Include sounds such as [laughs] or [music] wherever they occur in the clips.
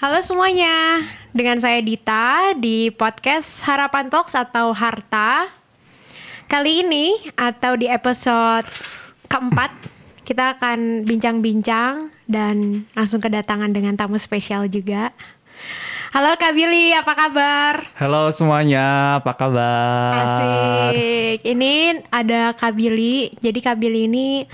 Halo semuanya, dengan saya Dita di podcast Harapan Talks atau Harta. Kali ini atau di episode keempat kita akan bincang-bincang dan langsung kedatangan dengan tamu spesial juga. Halo Kak Billy, apa kabar? Halo semuanya, apa kabar? Asik. Ini ada Kak Billy. Jadi Kak Billy ini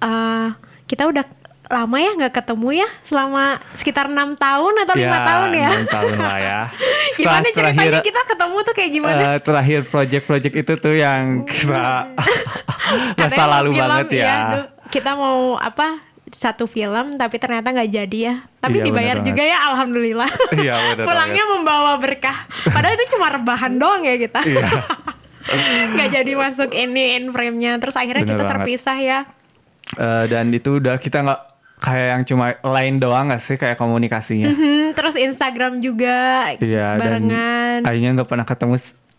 uh, kita udah lama ya nggak ketemu ya selama sekitar enam tahun atau lima tahun ya? enam tahun lah ya. [laughs] gimana ceritanya terakhir, kita ketemu tuh kayak gimana? Uh, terakhir project-project itu tuh yang kita [laughs] masa lalu film, banget ya. ya kita mau apa satu film tapi ternyata nggak jadi ya tapi iya, dibayar juga ya alhamdulillah [laughs] iya, pulangnya banget. membawa berkah padahal itu cuma rebahan doang ya kita iya. nggak jadi masuk ini in frame-nya terus akhirnya bener kita banget. terpisah ya uh, dan itu udah kita nggak kayak yang cuma lain doang gak sih kayak komunikasinya mm -hmm, terus Instagram juga iya, barengan dan akhirnya nggak pernah ketemu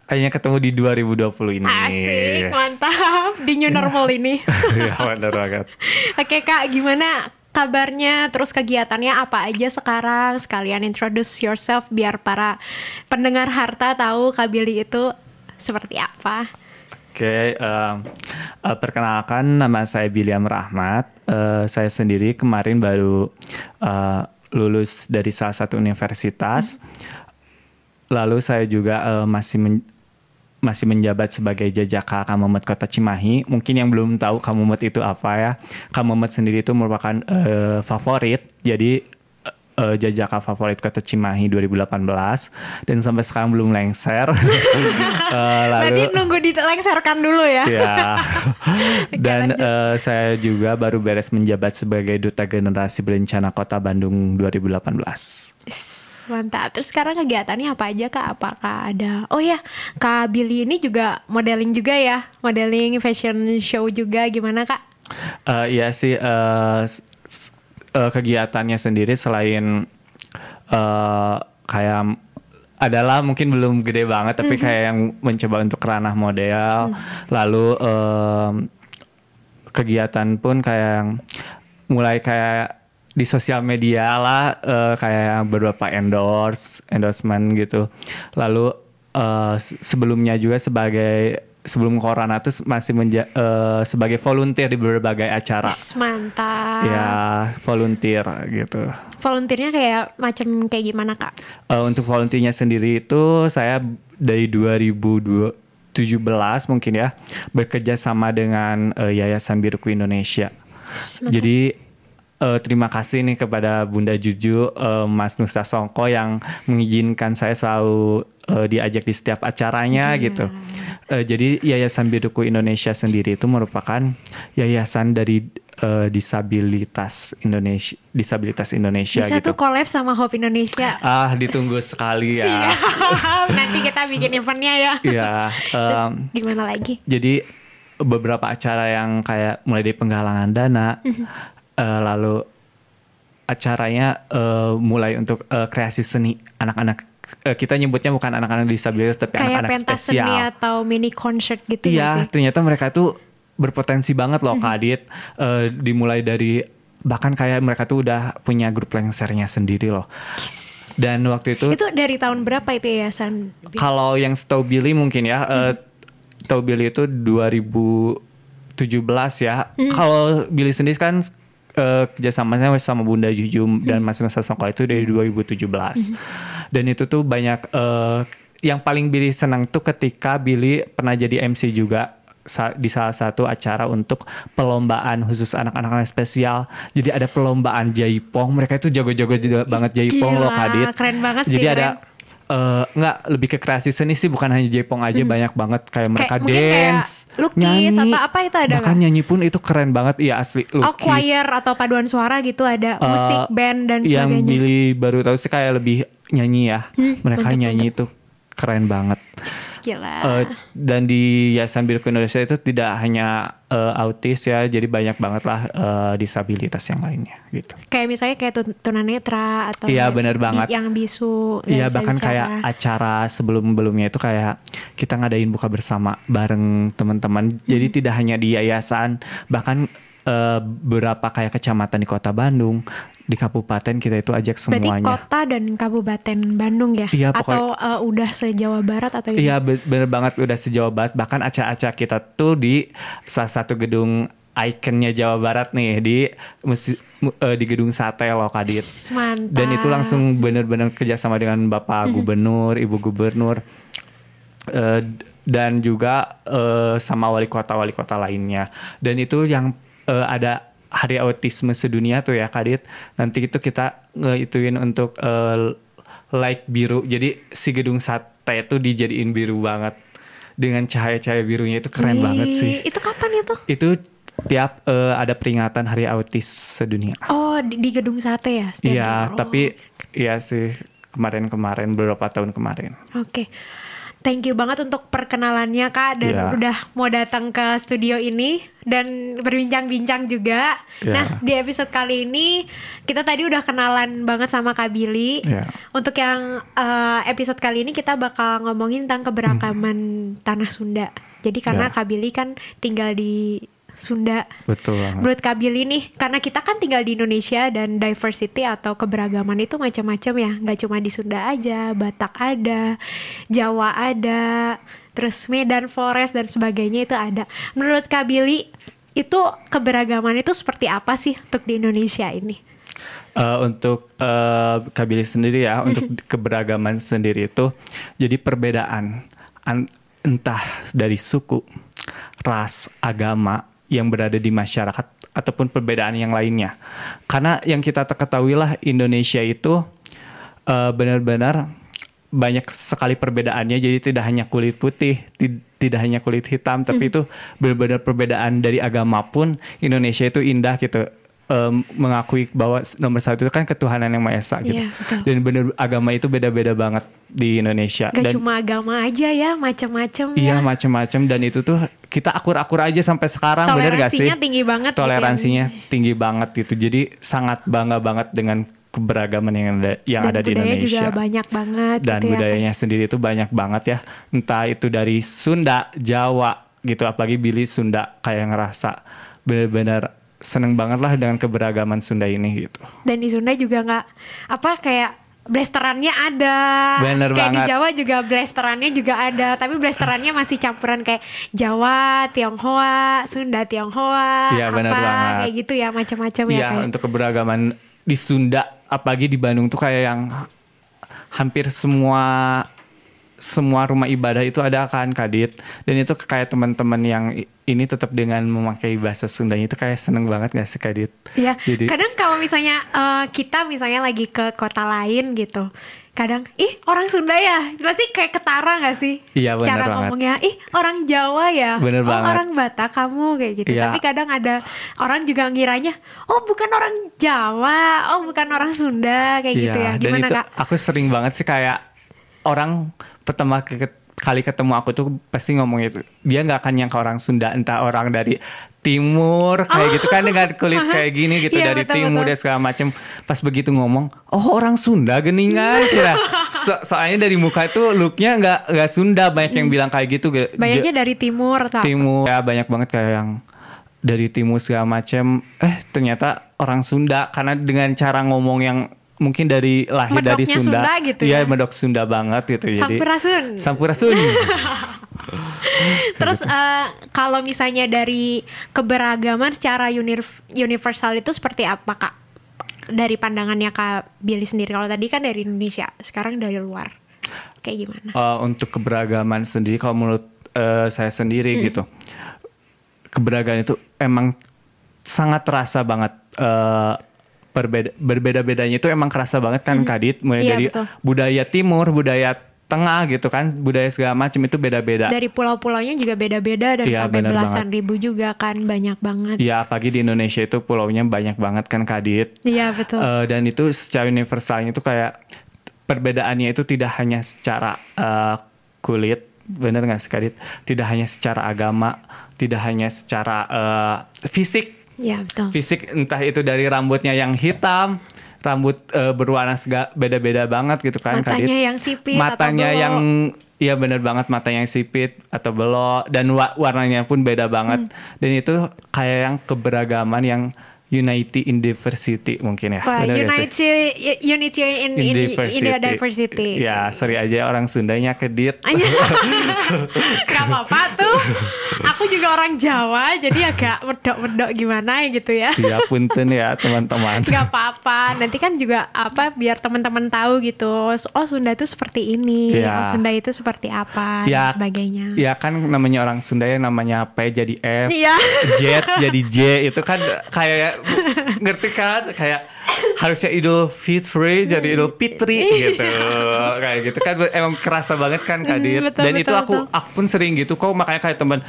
Akhirnya ketemu di 2020 ini. Asik, mantap. Di new [laughs] normal ini. Iya, benar banget. [laughs] Oke, Kak, gimana kabarnya? Terus kegiatannya apa aja sekarang? Sekalian introduce yourself biar para pendengar harta tahu Kak Billy itu seperti apa. Oke, okay, uh, uh, perkenalkan nama saya William Rahmat. Uh, saya sendiri kemarin baru uh, lulus dari salah satu universitas. Lalu saya juga uh, masih men masih menjabat sebagai jajaka Kamumet Kota Cimahi. Mungkin yang belum tahu Kamumet itu apa ya. Kamumet sendiri itu merupakan uh, favorit. Jadi uh, jajaka favorit Kota Cimahi 2018 dan sampai sekarang belum lengser. uh, [laughs] lalu nunggu dilengserkan dulu ya. [laughs] ya. dan uh, saya juga baru beres menjabat sebagai duta generasi berencana Kota Bandung 2018 mantap. Terus sekarang kegiatannya apa aja kak? Apakah ada? Oh ya, kak Billy ini juga modeling juga ya, modeling fashion show juga gimana kak? Uh, iya sih, uh, uh, kegiatannya sendiri selain uh, kayak adalah mungkin belum gede banget tapi mm -hmm. kayak yang mencoba untuk ranah model mm. lalu um, kegiatan pun kayak yang mulai kayak di sosial media lah uh, kayak beberapa endorse endorsement gitu lalu uh, sebelumnya juga sebagai sebelum corona tuh masih menja uh, sebagai volunteer di berbagai acara. Mantap. Ya, volunteer gitu. Volunteernya kayak macam kayak gimana, Kak? Uh, untuk volunteernya sendiri itu saya dari 2017 mungkin ya bekerja sama dengan uh, Yayasan Biruku Indonesia. Jadi uh, terima kasih nih kepada Bunda Juju, uh, Mas Nusa Songko yang mengizinkan saya selalu uh, diajak di setiap acaranya yeah. gitu. Uh, jadi Yayasan Biduku Indonesia sendiri itu merupakan yayasan dari uh, disabilitas Indonesia, disabilitas Indonesia Bisa gitu. tuh collab sama Hope Indonesia. Ah, ditunggu sekali ya. Siap. [laughs] Nanti kita bikin eventnya ya. Iya. [laughs] Um, gimana lagi? Jadi beberapa acara yang kayak mulai dari penggalangan dana, uh, lalu acaranya uh, mulai untuk uh, kreasi seni anak-anak kita nyebutnya bukan anak-anak disabilitas tapi anak-anak spesial. seni atau mini concert gitu Iya, ternyata mereka tuh berpotensi banget loh Kak Adit. Uh, dimulai dari bahkan kayak mereka tuh udah punya grup lengsernya sendiri loh. Dan waktu itu Itu dari tahun berapa itu yayasan? Kalau yang setahu Billy mungkin ya, hmm. uh, tahu Billy itu 2017 ya. Hmm. Kalau Billy sendiri kan uh, kerjasamanya sama Bunda Jujum dan Mas Nusa Songko itu dari 2017 hmm. Dan itu tuh banyak uh, yang paling Billy senang tuh ketika Billy pernah jadi MC juga di salah satu acara untuk perlombaan khusus anak-anak spesial. Jadi ada perlombaan jaipong. Mereka itu jago-jago banget jaipong loh Kadit. Keren banget sih. Jadi ada uh, nggak lebih ke kreasi seni sih bukan hanya Jepong aja hmm. banyak banget kayak mereka kayak, dance, kayak lukis nyanyi, atau apa itu ada bahkan gak? nyanyi pun itu keren banget iya asli lukis. Oh choir atau paduan suara gitu ada uh, musik band dan sebagainya. Yang Billy baru tahu sih kayak lebih nyanyi ya, hmm, mereka nyanyi itu keren banget. Gila. Uh, dan di Yayasan Biru Indonesia itu tidak hanya uh, autis ya, jadi banyak banget lah uh, disabilitas yang lainnya gitu. Kayak misalnya kayak tunanetra atau Iya benar banget. Yang bisu. Iya bahkan bicara. kayak acara sebelum-belumnya itu kayak kita ngadain buka bersama bareng teman-teman. Hmm. Jadi tidak hanya di yayasan, bahkan eh, beberapa kayak kecamatan di kota Bandung, di kabupaten kita itu ajak Berarti semuanya. kota dan kabupaten Bandung ya? Iya, Atau eh, udah se-Jawa Barat atau? Iya be- bener banget udah sejauh banget bahkan acara-acara kita tuh di salah satu gedung ikonnya Jawa Barat nih di musi- mu- eh, di gedung sate loh Mantap. Dan itu langsung bener-bener kerjasama dengan Bapak Gubernur, Ibu Gubernur, dan juga sama wali kota wali kota lainnya. Dan itu yang eh, ada Hari Autisme Sedunia tuh ya Kadit. Nanti itu kita ngeituin untuk eh, light biru. Jadi si gedung sate itu dijadiin biru banget dengan cahaya-cahaya birunya itu keren Wih, banget sih. Itu kapan itu? Itu tiap eh, ada peringatan Hari Autis Sedunia. Oh, di, di gedung sate ya? Iya. Oh, tapi iya sih kemarin-kemarin beberapa tahun kemarin. Oke. Thank you banget untuk perkenalannya Kak dan Iya. udah mau datang ke studio ini dan berbincang-bincang juga. Iya. Nah, di episode kali ini kita tadi udah kenalan banget sama Kak Billy. Iya. Untuk yang eh, episode kali ini kita bakal ngomongin tentang keberagaman tanah Sunda. Jadi karena Iya. Kak Billy kan tinggal di Sunda. Betul banget. Menurut Kak Billy nih, karena kita kan tinggal di Indonesia dan diversity atau keberagaman itu macam-macam ya, nggak cuma di Sunda aja, Batak ada, Jawa ada, terus Medan, Flores dan sebagainya itu ada. Menurut Kak Billy, itu keberagaman itu seperti apa sih untuk di Indonesia ini? Eh, untuk eh, Kabili sendiri ya, untuk [laughs] keberagaman sendiri itu jadi perbedaan an- entah dari suku, ras, agama yang berada di masyarakat ataupun perbedaan yang lainnya. Karena yang kita ketahui lah Indonesia itu eh, benar-benar banyak sekali perbedaannya. Jadi tidak hanya kulit putih ti- tidak hanya kulit hitam tapi itu benar-benar perbedaan dari agama pun Indonesia itu indah gitu Em, mengakui bahwa nomor satu itu kan ketuhanan yang maha esa gitu. Iya, betul. dan benar agama itu beda-beda banget di Indonesia. Gak dan cuma agama aja ya, macam-macam iya ya. macam-macam. Dan itu tuh kita akur-akur aja sampai sekarang bener gak sih? Toleransinya tinggi banget gitu ya. toleransinya tinggi banget gitu. Jadi sangat bangga banget dengan keberagaman yang ada yang dan ada di budaya Indonesia. juga banyak banget dan gitu ya, budayanya sendiri itu banyak banget ya. Entah itu dari Sunda Jawa gitu. Apalagi Billy Sunda kayak ngerasa benar-benar seneng banget lah dengan keberagaman Sunda ini gitu dan di Sunda juga nggak apa kayak blasterannya ada Bener kayak di banget. Jawa juga blasterannya juga ada tapi blasterannya masih campuran kayak Jawa Tionghoa Sunda Tionghoa bener apa banget. kayak gitu ya macam-macam ya Iya untuk keberagaman di Sunda apalagi di Bandung tuh kayak yang hampir semua semua rumah ibadah itu ada kan Kadit dan itu kayak teman-teman yang ini tetap dengan memakai bahasa Sundanya itu kayak seneng banget gak sih Kadit? Iya, Jadi kadang kalau misalnya eh, kita misalnya lagi ke kota lain gitu, kadang ih orang Sunda ya, pasti kayak ketara nggak sih? Iya, bener Cara banget. ngomongnya, ih orang Jawa ya, Bener oh banget. orang Batak kamu kayak gitu. Iya. Tapi kadang ada orang juga ngiranya, oh bukan orang Jawa, oh bukan orang Sunda kayak gitu ya. Iya, dan Gimana itu kak? aku sering banget sih kayak orang pertama ke- kali ketemu aku tuh pasti ngomong itu. Dia nggak akan nyangka orang Sunda entah orang dari timur kayak gitu kan dengan kulit kayak gini gitu Iya, dari betul, timur betul. dan segala macem. Pas begitu ngomong oh orang Sunda geningan kira So- soalnya dari muka itu looknya nggak nggak Sunda banyak yang bilang kayak gitu. Banyaknya dari timur apa? timur ya banyak banget kayak yang dari timur segala macem. Eh ternyata orang Sunda karena dengan cara ngomong yang mungkin dari lahir dari Medoknya Sunda, Sunda gitu Iya, ya. medok Sunda banget gitu jadi Sampurasun. Sampurasun [laughs] Terus eh, kalau misalnya dari keberagaman secara universal itu seperti apa kak? Dari pandangannya kak Billy sendiri. Kalau tadi kan dari Indonesia, sekarang dari luar. Kayak gimana? Eh, untuk keberagaman sendiri kalau menurut eh, saya sendiri gitu keberagaman itu emang sangat terasa banget eh, berbeda berbeda-bedanya itu emang kerasa banget kan Kadit mulai Iya, dari betul. budaya timur budaya tengah gitu kan budaya segala macam itu beda-beda Dari pulau-pulaunya juga beda-beda dan Iya, sampai belasan ribu juga kan banyak banget. Ya apalagi di Indonesia itu pulaunya banyak banget kan Kadit. Iya betul. Eh, dan itu secara universalnya itu kayak perbedaannya itu tidak hanya secara eh, kulit, bener nggak sih Kadit? Tidak hanya secara agama, tidak hanya secara eh, fisik. Iya betul. Fisik entah itu dari rambutnya yang hitam, rambut eh, berwarna beda-beda banget gitu kan Matanya Kadit. yang sipit atau Matanya belok. yang Iya bener banget matanya yang sipit atau belok dan wa- warnanya pun beda banget Hmm. dan itu kayak yang keberagaman yang unity in diversity mungkin ya. Wah, unity, unity in, in, in the diversity. Ya, sorry aja orang Sundanya kedit. [laughs] Gak apa-apa tuh. Aku juga orang Jawa, jadi agak medok-medok gimana gitu ya. ya punten ya teman-teman. Gak apa-apa. Nanti kan juga apa biar teman-teman tahu gitu. Oh Sunda itu seperti ini. Iya. Oh Sunda itu seperti apa Ya, dan sebagainya. Ya kan namanya orang Sunda yang namanya P jadi F, Iya. Z jadi J itu kan kayak [laughs] ngerti kan kayak harusnya Idul Fitri jadi Idul Fitri gitu kayak gitu kan emang kerasa banget kan Kadit betul, dan itu betul, aku betul. aku pun sering gitu kok makanya kayak teman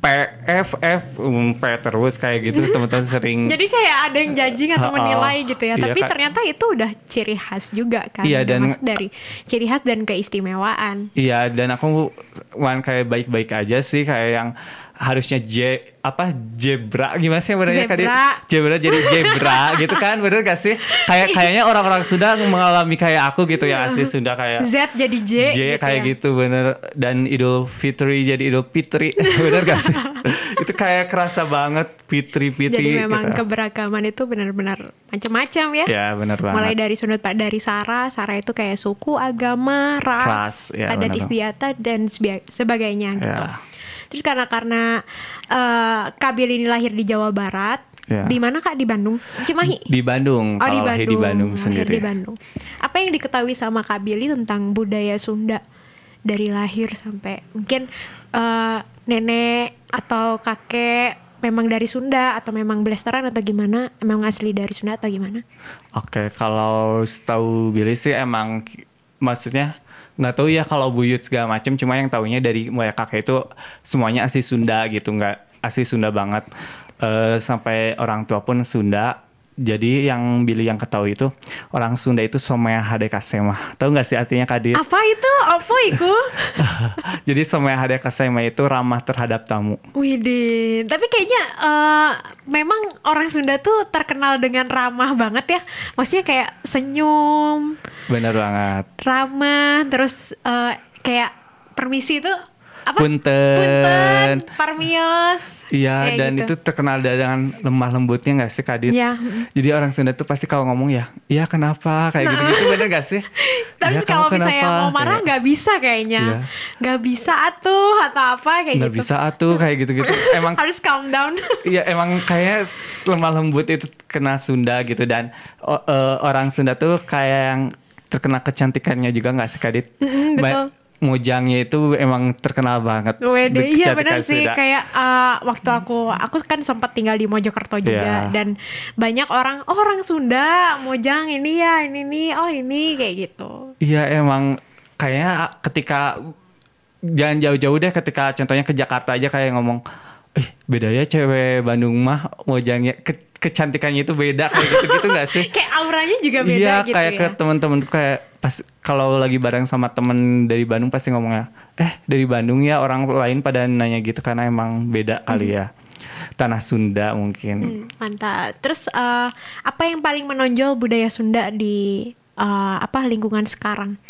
P F F um, P terus kayak gitu teman-teman sering Jadi kayak ada yang judging atau menilai gitu ya. Iya, Tapi Kak. ternyata itu udah ciri khas juga kan. Iya, Udah dan- masuk dari ciri khas dan keistimewaan. Iya dan aku wan kayak baik-baik aja sih kayak yang harusnya J apa zebra gimana sih benernya? Zebra. Zebra jadi zebra [laughs] gitu kan bener gak sih? Kayak kayaknya orang-orang Sunda mengalami kayak aku gitu ya asli Sunda kayak Z jadi J, J gitu kayak ya. gitu bener dan Idul Fitri jadi Idul Fitri [laughs] bener gak sih? itu kayak kerasa banget Fitri Fitri. Jadi memang gitu. keberagaman itu benar-benar macam-macam ya. Ya bener banget. Mulai dari sudut pak dari Sara, Sara itu kayak suku, agama, ras, Ras, ya, adat istiadat dan sebagainya gitu. Ya. Terus karena karena eh, Kabil ini lahir di Jawa Barat, Ya. di mana kak di Bandung, Cimahi. di Bandung Oh di Bandung, di Bandung sendiri. di Bandung. Apa yang diketahui sama Kak Billy tentang budaya Sunda dari lahir sampai mungkin eh, nenek atau kakek memang dari Sunda atau memang blasteran atau gimana? Emang asli dari Sunda atau gimana? Oke, kalau setahu Billy sih emang maksudnya nggak tahu ya kalau buyut segala macam, cuma yang taunya dari mulai kakek itu semuanya asli Sunda gitu, nggak asli Sunda banget. Eh, sampai orang tua pun Sunda. Jadi yang Billy yang ketahui itu orang Sunda itu somea hadekasema. Tahu nggak sih artinya Kadir? Apa itu? Apa itu? [laughs] Jadi somea hadekasema itu ramah terhadap tamu. Widin, tapi kayaknya eh, memang orang Sunda tuh terkenal dengan ramah banget ya. Maksudnya kayak senyum, Bener banget. ramah, terus eh, kayak permisi itu apa? Punten. Punten, parmios. Iya dan gitu. itu terkenal dengan lemah lembutnya gak sih Kadit? Iya. Jadi orang Sunda tuh pasti kalau ngomong ya, iya kenapa kayak gitu-gitu bener gak sih? [laughs] Tapi "Iya, kalau misalnya kenapa?" mau marah Kayak, nggak bisa kayaknya, Iya. nggak bisa atuh atau apa kayak nggak gitu. bisa atuh kayak gitu-gitu. [laughs] Emang Harus calm down. [laughs] Iya emang kayak s- lemah lembut itu kena Sunda gitu dan eh, orang Sunda tuh kayak yang terkena kecantikannya juga nggak sih Kadit? Mm-mm, betul. Ba- Mojangnya itu emang terkenal banget. Wede, iya bener sih Sunda. kayak uh, waktu aku aku kan sempat tinggal di Mojokerto juga Iya. dan banyak orang oh orang Sunda Mojang ini ya ini nih oh ini kayak gitu. Iya emang kayaknya ketika jangan jauh-jauh deh ketika contohnya ke Jakarta aja kayak ngomong eh beda ya cewek Bandung mah wajahnya ke- kecantikannya itu beda kayak gitu-gitu gak sih? [laughs] Kayak auranya juga beda iya gitu kayak ya. ke teman-teman kayak pas kalau lagi bareng sama temen dari Bandung pasti ngomongnya eh dari Bandung ya orang lain pada nanya gitu karena emang beda kali ya tanah Sunda mungkin Hmm, mantap. Terus uh, apa yang paling menonjol budaya Sunda di uh, apa lingkungan sekarang?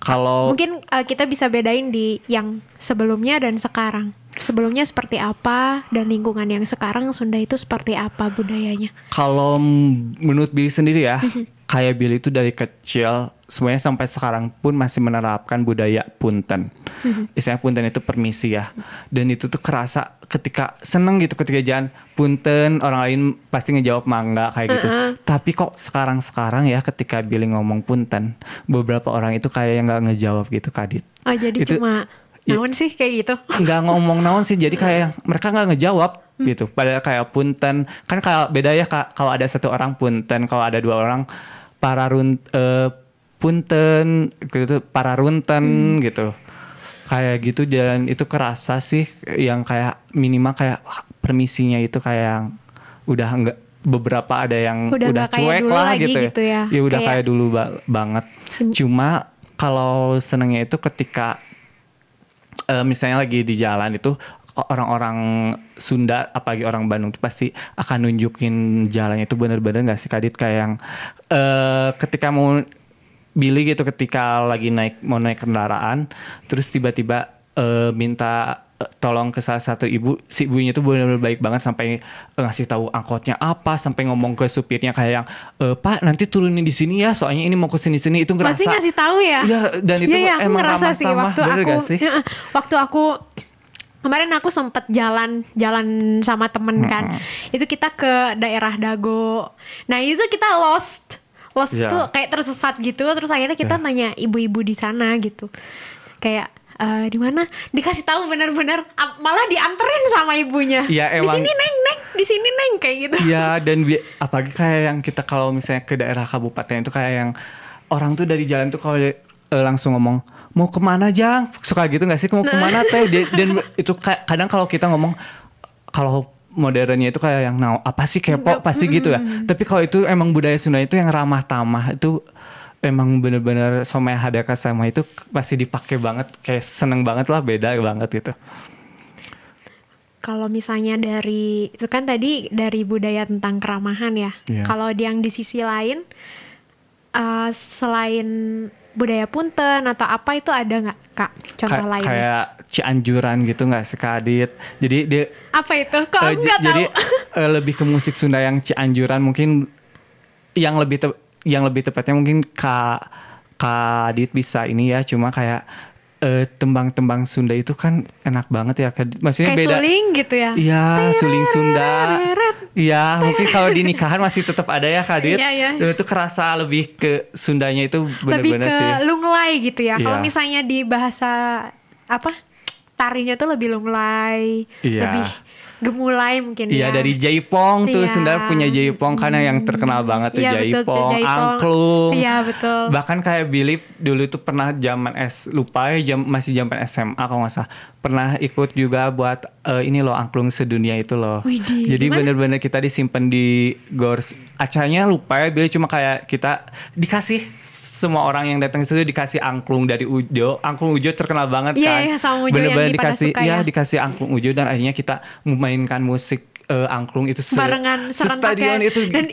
Kalau Mungkin uh, kita bisa bedain di yang sebelumnya dan sekarang. Sebelumnya seperti apa dan lingkungan yang sekarang Sunda itu seperti apa budayanya? Kalau menurut Billy sendiri ya, Mhm. Kayak Billy itu dari kecil semuanya sampai sekarang pun masih menerapkan budaya punten. Mhm. Istilahnya punten itu permisi ya. Dan itu tuh kerasa ketika seneng gitu ketika jalan punten orang lain pasti ngejawab mangga kayak gitu. Tapi kok sekarang-sekarang ya ketika Billy ngomong punten, beberapa orang itu kayak yang nggak ngejawab gitu kadit. Oh jadi Itu- cuma Iya. naon sih kayak gitu? nggak ngomong naon sih jadi kayak mereka nggak ngejawab gitu padahal kayak punten kan kalau beda ya kak kalau ada satu orang punten kalau ada dua orang para run eh, punten gitu para runten gitu. Kayak gitu dan itu kerasa sih yang kayak minimal kayak permisinya itu kayak udah enggak beberapa ada yang Udah udah, cuek lah lagi gitu, gitu ya. ya udah Kayak- kayak dulu ba- banget. Cuma kalau senengnya itu ketika eh, misalnya lagi di jalan itu orang-orang Sunda apalagi orang Bandung tuh pasti akan nunjukin jalannya itu bener-bener gak sih Kadit kayak yang eh, ketika mau Billy gitu ketika lagi naik mau naik kendaraan terus tiba-tiba eh, minta eh, tolong ke salah satu ibu si ibunya tuh benar-benar baik banget sampai eh, ngasih tahu angkotnya apa sampai ngomong ke supirnya kayak yang "Eh, Pak nanti turunin di sini ya soalnya ini mau ke sini-sini itu ngerasa Pasti ngasih tahu ya. Iya, dan itu iya, aku emang ngerasa sih ramah-tamah, waktu bener aku gak sih? Waktu aku kemarin aku sempet jalan jalan sama temen kan. Itu kita ke daerah Dago. Nah, itu kita lost. Lost Iya. tuh kayak tersesat gitu terus akhirnya kita Iya. nanya ibu-ibu di sana gitu. Kayak eh, di mana dikasih tahu benar-benar malah dianterin sama ibunya. Iya, Di emang- sini neng neng, di sini neng kayak gitu. Iya dan bi- apalagi kayak yang kita kalau misalnya ke daerah kabupaten itu kayak yang orang tuh dari jalan tuh kalau eh, langsung ngomong mau ke mana jang? Suka gitu nggak sih? Mau ke mana teh? Dan itu ka- kadang kalau kita ngomong kalau modernnya itu kayak yang nah apa sih kepo pasti gitu ya. tapi kalau itu emang budaya Sunda itu yang ramah tamah itu emang bener-bener somai hadaka sama itu pasti dipakai banget kayak seneng banget lah beda banget gitu. Kalau misalnya dari itu kan tadi dari budaya tentang keramahan ya. Iya. Kalau yang di sisi lain eh, selain budaya punten atau apa itu ada nggak kak contoh Ka- lain? kayak Cianjuran gitu nggak sih Kak Adit jadi dia Apa itu? Kok j- nggak jadi tahu? [laughs] eh, lebih ke musik Sunda yang Cianjuran mungkin yang lebih yang lebih tepatnya mungkin Kak Kak Adit bisa ini ya cuma kayak eh, tembang-tembang Sunda itu kan enak banget ya maksudnya Kayak beda suling gitu ya? Iya, suling Sunda. Iya, mungkin kalau di nikahan masih tetap ada ya Kak Adit. Iya, iya. Dan Itu kerasa lebih ke Sundanya itu Lebih bener-bener ke sih. lunglai gitu ya. Kalau Iya. misalnya di bahasa apa tarinya tuh lebih lunglai, Iya. lebih gemulai mungkin Iya ya. dari Jaipong tuh Iya. Sunda punya Jaipong karena yang terkenal banget tuh Iya, betul, Jaipong, Jaipong. angklung. Iya, betul. Bahkan kayak Billy dulu tuh pernah zaman S lupa ya jam masih zaman SMA kalau nggak salah pernah ikut juga buat eh, ini loh angklung sedunia itu loh. Widih, Jadi bener-bener kita disimpan di gor acaranya lupa ya Billy cuma kayak kita dikasih semua orang yang datang ke situ dikasih angklung dari Ujo. Angklung Ujo terkenal banget Iya, kan. iya, sama Ujo yang Bener-bener di pada dikasih suka ya ya. dikasih angklung Ujo dan akhirnya kita memainkan musik eh, angklung itu se, Barengan se stadion ya. itu Dan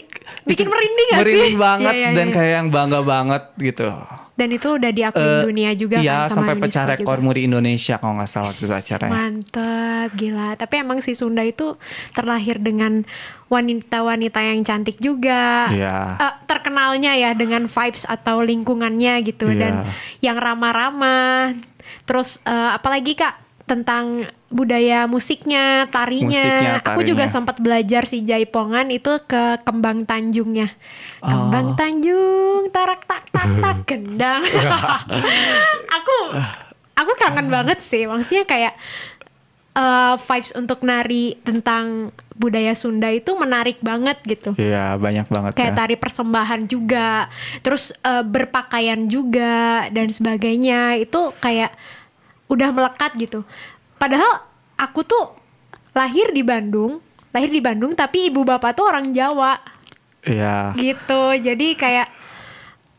bikin merinding gak sih? merinding banget Iya, iya, dan iya. kayak yang bangga banget gitu Dan itu udah diakui Eh, dunia juga iya kan sama sampai pecah rekor juga. muri Indonesia kalau nggak salah itu acaranya Mantep, gila. Tapi emang si Sunda itu terlahir dengan wanita-wanita yang cantik juga. Iya. Eh, terkenalnya ya dengan vibes atau lingkungannya gitu Iya. dan yang ramah-ramah. Terus eh, apalagi kak tentang budaya musiknya, tarinya. Musiknya, Aku juga tarinya. sempat belajar si Jaipongan itu ke Kembang Tanjungnya. Kembang Oh. Tanjung, tarak tak tak tak [laughs] gendang. [laughs] aku aku kangen banget sih. Maksudnya kayak eh, vibes untuk nari tentang budaya Sunda itu menarik banget gitu. iya banyak banget Kayak ya tari persembahan juga, terus eh, berpakaian juga dan sebagainya itu kayak udah melekat gitu. Padahal aku tuh lahir di Bandung, lahir di Bandung tapi ibu bapak tuh orang Jawa iya gitu. Jadi kayak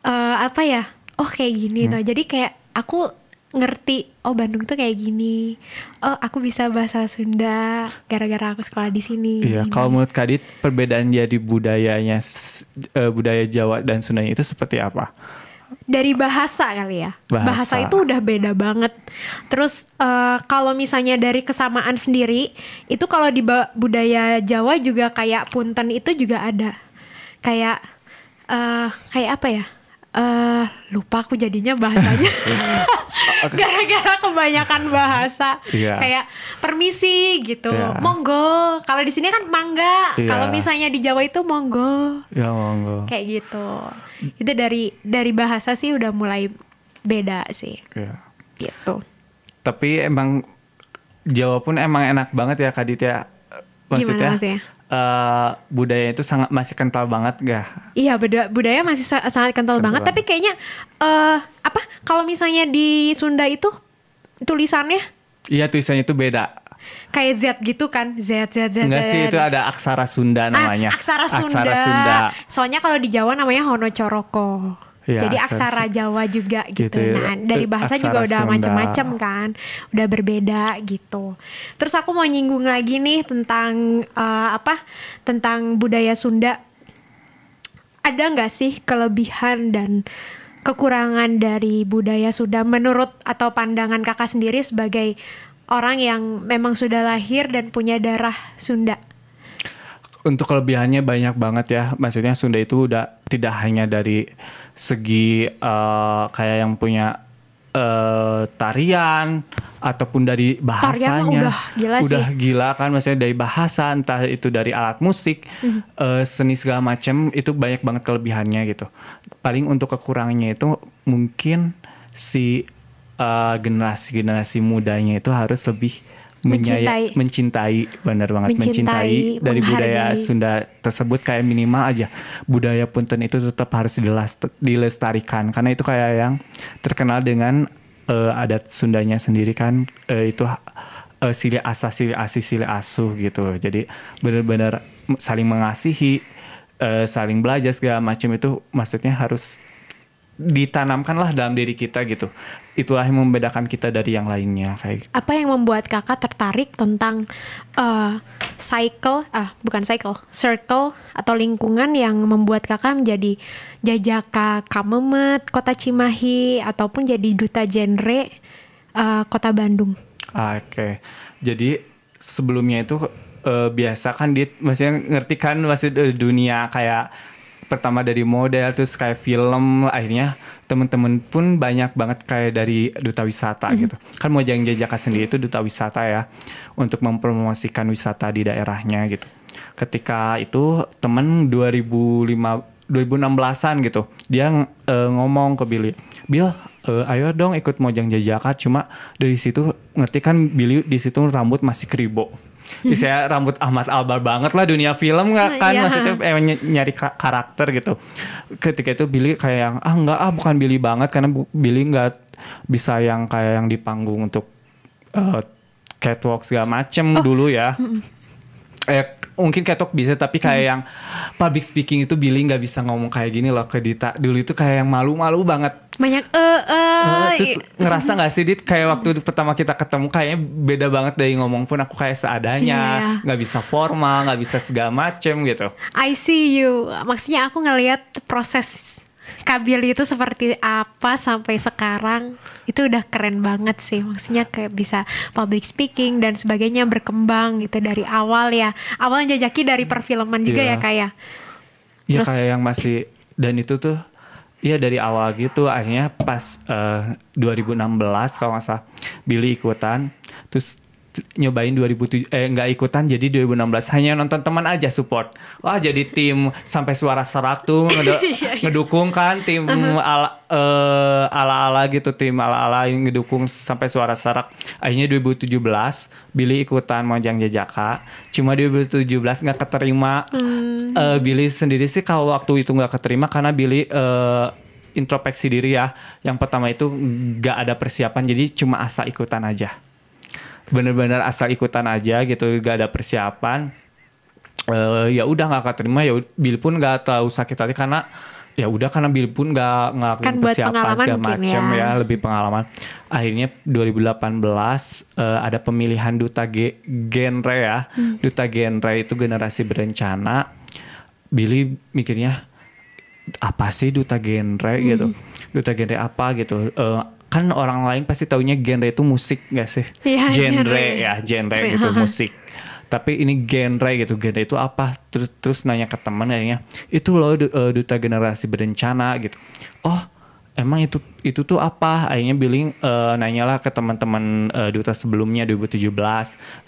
eh, apa ya? Oh kayak gini Hmm. tuh. Jadi kayak aku ngerti oh Bandung tuh kayak gini. Oh aku bisa bahasa Sunda gara-gara aku sekolah di sini. Iya, Gini. kalau menurut Kadit perbedaan jadi budayanya s- eh, budaya Jawa dan Sundanya itu seperti apa? Dari bahasa kali ya. Bahasa. itu udah beda banget. Terus eh, kalau misalnya dari kesamaan sendiri, itu kalau di budaya Jawa juga kayak punten itu juga ada. Kayak eh kayak apa ya? eh lupa aku jadinya bahasanya. [laughs] Gara-gara kebanyakan bahasa. Iya. Kayak permisi gitu. Iya. Monggo. Kalau di sini kan mangga. Iya. Kalau misalnya di Jawa itu monggo Ya monggo. kayak gitu itu dari dari bahasa sih udah mulai beda sih Iya. gitu Tapi emang Jawa pun emang enak banget ya Kadit ya. Maksudnya maksudnya? eh, budaya itu sangat masih kental banget gak? iya beda budaya masih sa- sangat kental, Kental banget banget. tapi kayaknya eh apa kalau misalnya di Sunda itu tulisannya Iya tulisannya itu beda. Kayak Z gitu kan Z Z Z Enggak Z. sih itu ada aksara Sunda namanya. Ah, aksara Sunda. Aksara Sunda. Soalnya kalau di Jawa namanya Hono Coroko. Iya, Jadi aksara aksara Jawa juga gitu. Gitu ya. Nah, dari bahasa Aksara juga udah macem-macem kan. Udah berbeda gitu. Terus aku mau nyinggung lagi nih tentang eh, apa? Tentang budaya Sunda. Ada nggak sih kelebihan dan kekurangan dari budaya Sunda menurut atau pandangan kakak sendiri sebagai orang yang memang sudah lahir dan punya darah Sunda? Untuk kelebihannya banyak banget ya. Maksudnya Sunda itu udah tidak hanya dari segi uh, kayak yang punya uh, tarian ataupun dari bahasanya udah gila udah sih. gila kan maksudnya dari bahasa entah itu dari alat musik Mhm. uh, seni segala macam itu banyak banget kelebihannya gitu paling untuk kekurangannya itu mungkin si uh, generasi-generasi mudanya itu harus lebih Mencintai. mencintai benar banget Mencintai, mencintai, dari budaya. Sunda tersebut kayak minimal aja budaya punten itu tetap harus dilestarikan karena itu kayak yang terkenal dengan eh, adat Sundanya sendiri kan eh, itu eh, sili asa sili asi sili asuh gitu jadi benar-benar saling mengasihi eh, saling belajar segala macam itu maksudnya harus ditanamkanlah dalam diri kita gitu itulah yang membedakan kita dari yang lainnya kayak gitu. Apa yang membuat kakak tertarik tentang uh, cycle, ah bukan cycle, circle atau lingkungan yang membuat kakak menjadi jajaka Kamemet, Kota Cimahi, ataupun jadi duta genre uh, Kota Bandung? Oke, jadi sebelumnya itu eh, biasa kan dia maksudnya ngerti kan masih dunia kayak pertama dari model terus kayak film akhirnya temen-temen pun banyak banget kayak dari duta wisata gitu. Kan Mojang Jajaka sendiri itu duta wisata ya untuk mempromosikan wisata di daerahnya gitu. Ketika itu temen 2005 2016an gitu dia eh, ngomong ke Billy Bill eh, ayo dong ikut Mojang Jajaka cuma dari situ ngerti kan Billy di situ rambut masih keribo saya rambut Ahmad Albar banget lah dunia film nggak kan? Iya. maksudnya emang ny- nyari ka- karakter gitu. Ketika itu Billy kayak yang ah nggak ah bukan Billy banget karena Billy nggak bisa yang kayak yang di panggung untuk eh, catwalk segala macem dulu ya eh mungkin ketok bisa tapi kayak yang public speaking itu Billy nggak bisa ngomong kayak gini loh ke Dita. Dulu itu kayak yang malu-malu banget. Banyak eh eh. Eh, terus ngerasa nggak sih Dit kayak waktu [laughs] pertama kita ketemu kayaknya beda banget dari ngomong pun aku kayak seadanya. Iya. nggak bisa formal nggak bisa segala macem gitu. I see you. Maksudnya aku ngelihat proses Kabil itu seperti apa sampai sekarang itu udah keren banget sih. Maksudnya kayak bisa public speaking dan sebagainya berkembang gitu dari awal ya. Awalnya jajaki dari perfilman juga Iya. ya kayak. ya Terus- kayak yang masih dan itu tuh Iya dari awal gitu akhirnya pas eh, 2016 kalau nggak salah Billy ikutan terus nyobain 2007 eh nggak ikutan jadi 2016 hanya nonton teman aja support. Wah jadi tim sampai suara serak tuh [laughs] ngedo- ngedukung kan tim ala eh, ala-ala gitu tim ala-ala yang ngedukung sampai suara serak. Akhirnya 2017 Billy ikutan Mojang Jajaka. Cuma 2017 nggak keterima. Eh, Billy sendiri sih kalau waktu itu nggak keterima karena Billy eh, introspeksi diri ya. Yang pertama itu nggak ada persiapan jadi cuma asal ikutan aja. Bener-bener asal ikutan aja gitu, nggak ada persiapan. Eh, ya udah nggak keterima ya Billy pun nggak terlalu sakit hati karena ya udah karena Billy pun nggak ngelakuin Kan persiapan segala macem ya. ya lebih pengalaman. Akhirnya 2018 eh, ada pemilihan duta ge- genre ya. Hmm. Duta genre itu generasi berencana. Billy mikirnya apa sih duta genre gitu. Duta genre apa gitu. Eh, kan orang lain pasti taunya genre itu musik gak sih? Iya, genre genre. ya, genre gitu haha. musik. Tapi ini genre gitu, genre itu apa? Terus terus nanya ke teman kayaknya, itu loh eh, duta generasi berencana gitu. Oh, emang itu itu tuh apa? Akhirnya Billy eh, nanyalah ke teman-teman eh, duta sebelumnya 2017.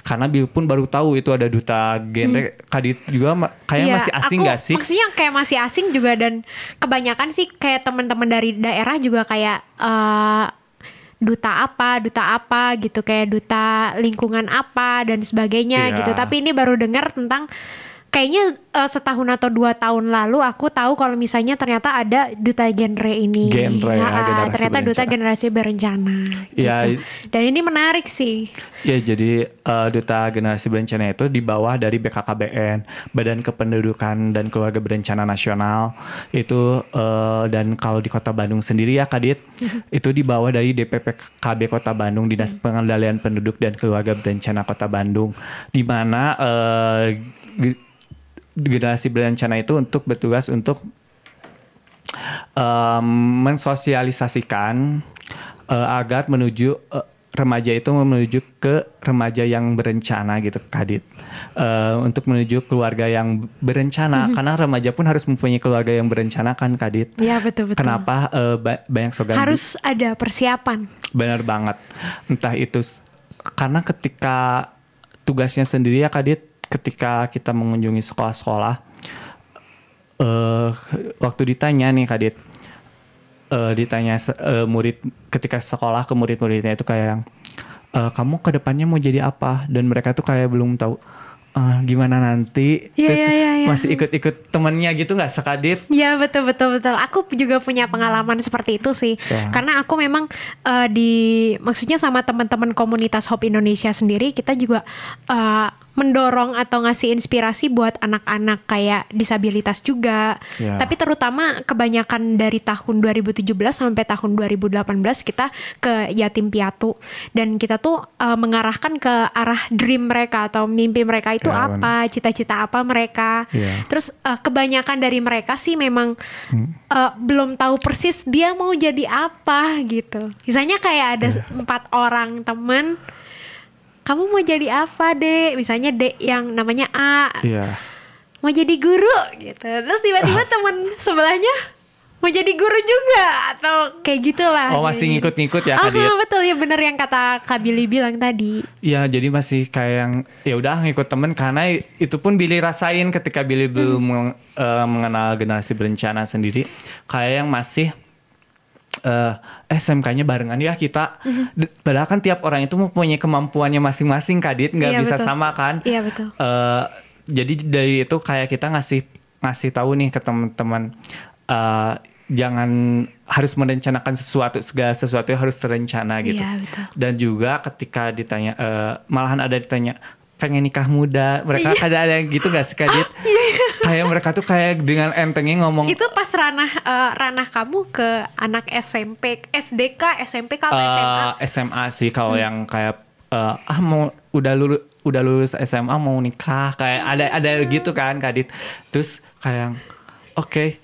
Karena Billy pun baru tahu itu ada duta genre. Kadit juga ma- kayaknya Iya, masih asing aku- gak sih? Maksudnya kayak masih asing juga dan kebanyakan sih kayak teman-teman dari daerah juga kayak eh, duta apa, duta apa gitu kayak duta lingkungan apa dan sebagainya Iya. gitu. Tapi ini baru dengar tentang kayaknya eh, setahun atau dua tahun lalu aku tahu kalau misalnya ternyata ada duta genre ini. Genre ya, Ah, generasi ternyata duta berencana. generasi berencana. Iya. gitu. Dan ini menarik sih. Ya jadi eh, duta generasi berencana itu di bawah dari BKKBN Badan Kependudukan dan Keluarga Berencana Nasional itu eh, dan kalau di Kota Bandung sendiri ya Kadit itu di bawah dari DPPKB Kota Bandung Dinas Pengendalian Penduduk dan Keluarga Berencana Kota Bandung di mana ge- generasi berencana itu untuk bertugas untuk em, mensosialisasikan eh, agar menuju eh, remaja itu menuju ke remaja yang berencana gitu Kadit Eh, untuk menuju keluarga yang berencana Mhm. karena remaja pun harus mempunyai keluarga yang berencana kan Kadit Iya betul betul. kenapa eh, ba- banyak slogan Harus ada persiapan. Benar banget. Entah itu karena ketika tugasnya sendiri ya Kadit, ketika kita mengunjungi sekolah-sekolah, eh waktu ditanya nih Kadit, eh ditanya eh, murid ketika sekolah ke murid-muridnya itu kayak yang, "Eh, kamu ke depannya mau jadi apa? Dan mereka tuh kayak belum tahu "Eh, gimana nanti, Iya, terus iya, iya, iya. masih ikut-ikut temennya gitu nggak sekadit? Ya betul betul betul. Aku juga punya pengalaman seperti itu sih. Ya. Karena aku memang eh, di maksudnya sama teman-teman komunitas Hope Indonesia sendiri kita juga eh, mendorong atau ngasih inspirasi buat anak-anak kayak disabilitas juga. Ya. Tapi terutama kebanyakan dari tahun 2017 sampai tahun 2018 kita ke yatim piatu dan kita tuh eh, mengarahkan ke arah dream mereka atau mimpi mereka itu Ya, apa, cita-cita apa mereka. Iya. Terus eh, kebanyakan dari mereka sih memang eh, belum tahu persis dia mau jadi apa gitu. Misalnya kayak ada empat orang temen, kamu mau jadi apa dek? Misalnya dek yang namanya A Iya. mau jadi guru gitu. Terus tiba-tiba [laughs] temen sebelahnya mau jadi guru juga atau kayak gitulah. Oh, masih ngikut-ngikut ya, Kak Diet? betul ya bener yang kata Kak Billy bilang tadi. Iya, jadi masih kayak yang ya udah ngikut temen karena itu pun Billy rasain ketika Billy belum meng- eh, mengenal generasi berencana sendiri, kayak yang masih eh SMK-nya barengan ya kita. D- Padahal kan tiap orang itu mempunyai kemampuannya masing-masing, Kadit nggak Iya, bisa betul. sama kan? Iya, betul. Eh, jadi dari itu kayak kita ngasih ngasih tahu nih ke teman-teman eh, jangan harus merencanakan sesuatu segala sesuatu harus terencana gitu. Iya, betul. Dan juga ketika ditanya eh, malahan ada ditanya pengen nikah muda, mereka kadang ada yang gitu gak sih Kadit? [laughs] kayak mereka tuh kayak dengan entengnya ngomong Itu pas ranah eh, ranah kamu ke anak SMP, SDK, SMP atau eh, SMA? SMA sih kalau yang kayak eh, ah mau udah lulus udah lulus SMA mau nikah kayak ada ada gitu kan Kadit. Terus kayak oke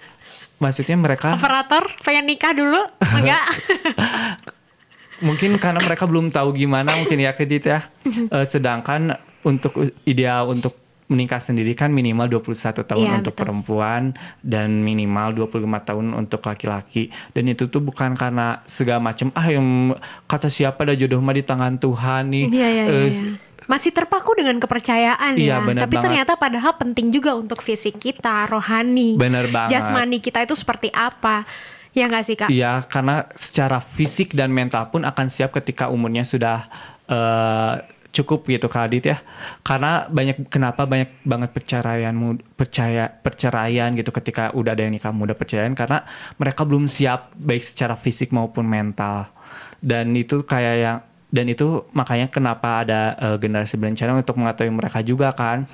maksudnya mereka Operator pengen nikah dulu? Enggak. [laughs] mungkin karena mereka belum tahu gimana mungkin ya Kadit ya. Eh, sedangkan untuk ideal untuk menikah sendiri kan minimal 21 tahun Iya, untuk betul. perempuan dan minimal 25 tahun untuk laki-laki. Dan itu tuh bukan karena segala macam ah yang kata siapa ada jodoh mah di tangan Tuhan nih. Iya, iya, Eh, iya, iya. Masih terpaku dengan kepercayaan Iya, ya. Tapi banget. ternyata padahal penting juga untuk fisik kita, rohani. Benar banget. Jasmani kita itu seperti apa. Ya nggak sih kak? Iya, karena secara fisik dan mental pun akan siap ketika umurnya sudah eh, cukup gitu Kak ya. Karena banyak kenapa banyak banget perceraian percaya perceraian gitu ketika udah ada yang nikah muda perceraian karena mereka belum siap baik secara fisik maupun mental. Dan itu kayak yang dan itu makanya kenapa ada eh, generasi berencana untuk mengetahui mereka juga kan.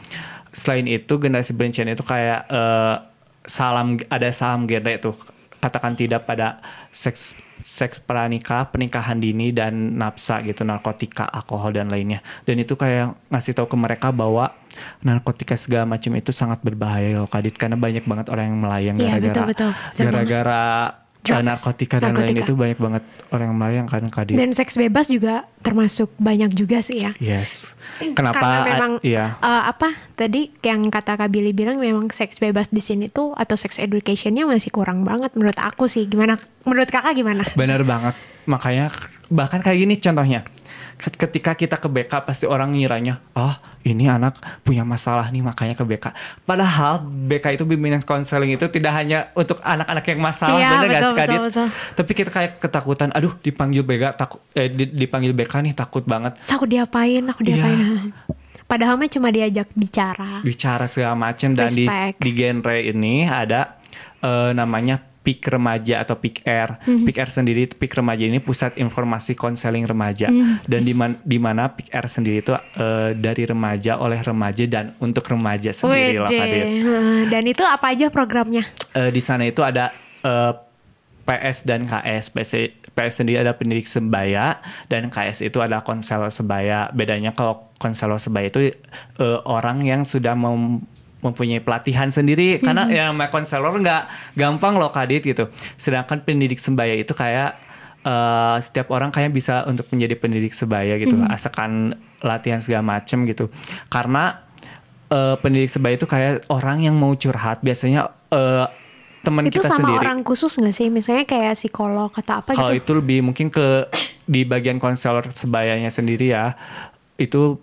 Selain itu generasi berencana itu kayak eh, salam ada salam gede tuh katakan tidak pada seks seks pranikah, pernikahan dini dan nafsa gitu, narkotika, alkohol dan lainnya. Dan itu kayak ngasih tahu ke mereka bahwa narkotika segala macam itu sangat berbahaya loh Kadit karena banyak banget orang yang melayang Iya, gara-gara. Betul gara-gara Drugs, narkotika dan lain itu banyak banget orang yang melayang kan Kadit. Dan seks bebas juga termasuk banyak juga sih ya. yes. [clears throat] Kenapa? Karena memang iya. eh, apa tadi yang kata Kak Billy bilang memang seks bebas di sini tuh atau sex educationnya masih kurang banget menurut aku sih. Gimana? Menurut kakak gimana? Bener banget. Makanya bahkan kayak gini contohnya. Ket- Ketika kita ke BK pasti orang ngiranya, oh ini anak punya masalah nih makanya ke BK. Padahal BK itu bimbingan konseling itu tidak hanya untuk anak-anak yang masalah, Iya, bener gak betul, sih betul. Tapi kita kayak ketakutan, aduh dipanggil BK takut, eh, di- dipanggil BK nih takut banget. Takut diapain? Takut Iya. diapain? Padahal mah cuma diajak bicara. bicara segala macam dan di, di genre ini ada eh, namanya PIK remaja atau PIK R. Mhm. PIK R sendiri PIK remaja ini pusat informasi konseling remaja Mhm. dan di man- di mana PIK R sendiri itu eh, dari remaja oleh remaja dan untuk remaja sendiri Wede. Heeh, Dan itu apa aja programnya? Eh, di sana itu ada eh, PS dan KS. PS, PS sendiri ada pendidik sebaya dan KS itu ada konselor sebaya. Bedanya kalau konselor sebaya itu eh, orang yang sudah mem- mempunyai pelatihan sendiri karena yang namanya konselor nggak gampang loh kadit gitu sedangkan pendidik sebaya itu kayak eh, setiap orang kayak bisa untuk menjadi pendidik sebaya gitu asalkan latihan segala macem gitu karena eh, pendidik sebaya itu kayak orang yang mau curhat biasanya eh, teman Itu kita sama sendiri orang khusus nggak sih? Misalnya kayak psikolog atau apa kalau gitu? itu lebih mungkin ke di bagian konselor sebayanya sendiri ya. Itu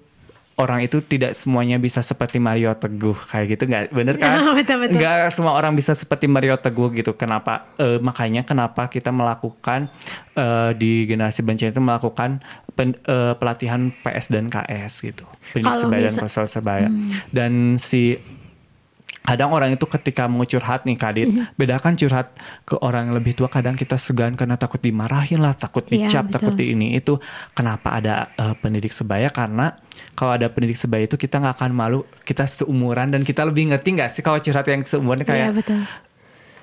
orang itu tidak semuanya bisa seperti Mario Teguh kayak gitu nggak bener kan? [laughs] Betul, betul. Nggak semua orang bisa seperti Mario Teguh gitu. Kenapa? Eh, makanya kenapa kita melakukan eh, di generasi bencana itu melakukan pen- eh, pelatihan PS dan KS gitu. Pendidik sebaya dan sebaya. Dan si kadang orang itu ketika mau curhat nih kadit Mhm. bedakan curhat ke orang yang lebih tua kadang kita segan karena takut dimarahin lah takut Iya, dicap betul. takut di ini itu kenapa ada eh, pendidik sebaya karena kalau ada pendidik sebaya itu kita nggak akan malu kita seumuran dan kita lebih ngerti nggak sih kalau curhat yang seumuran kayak betul.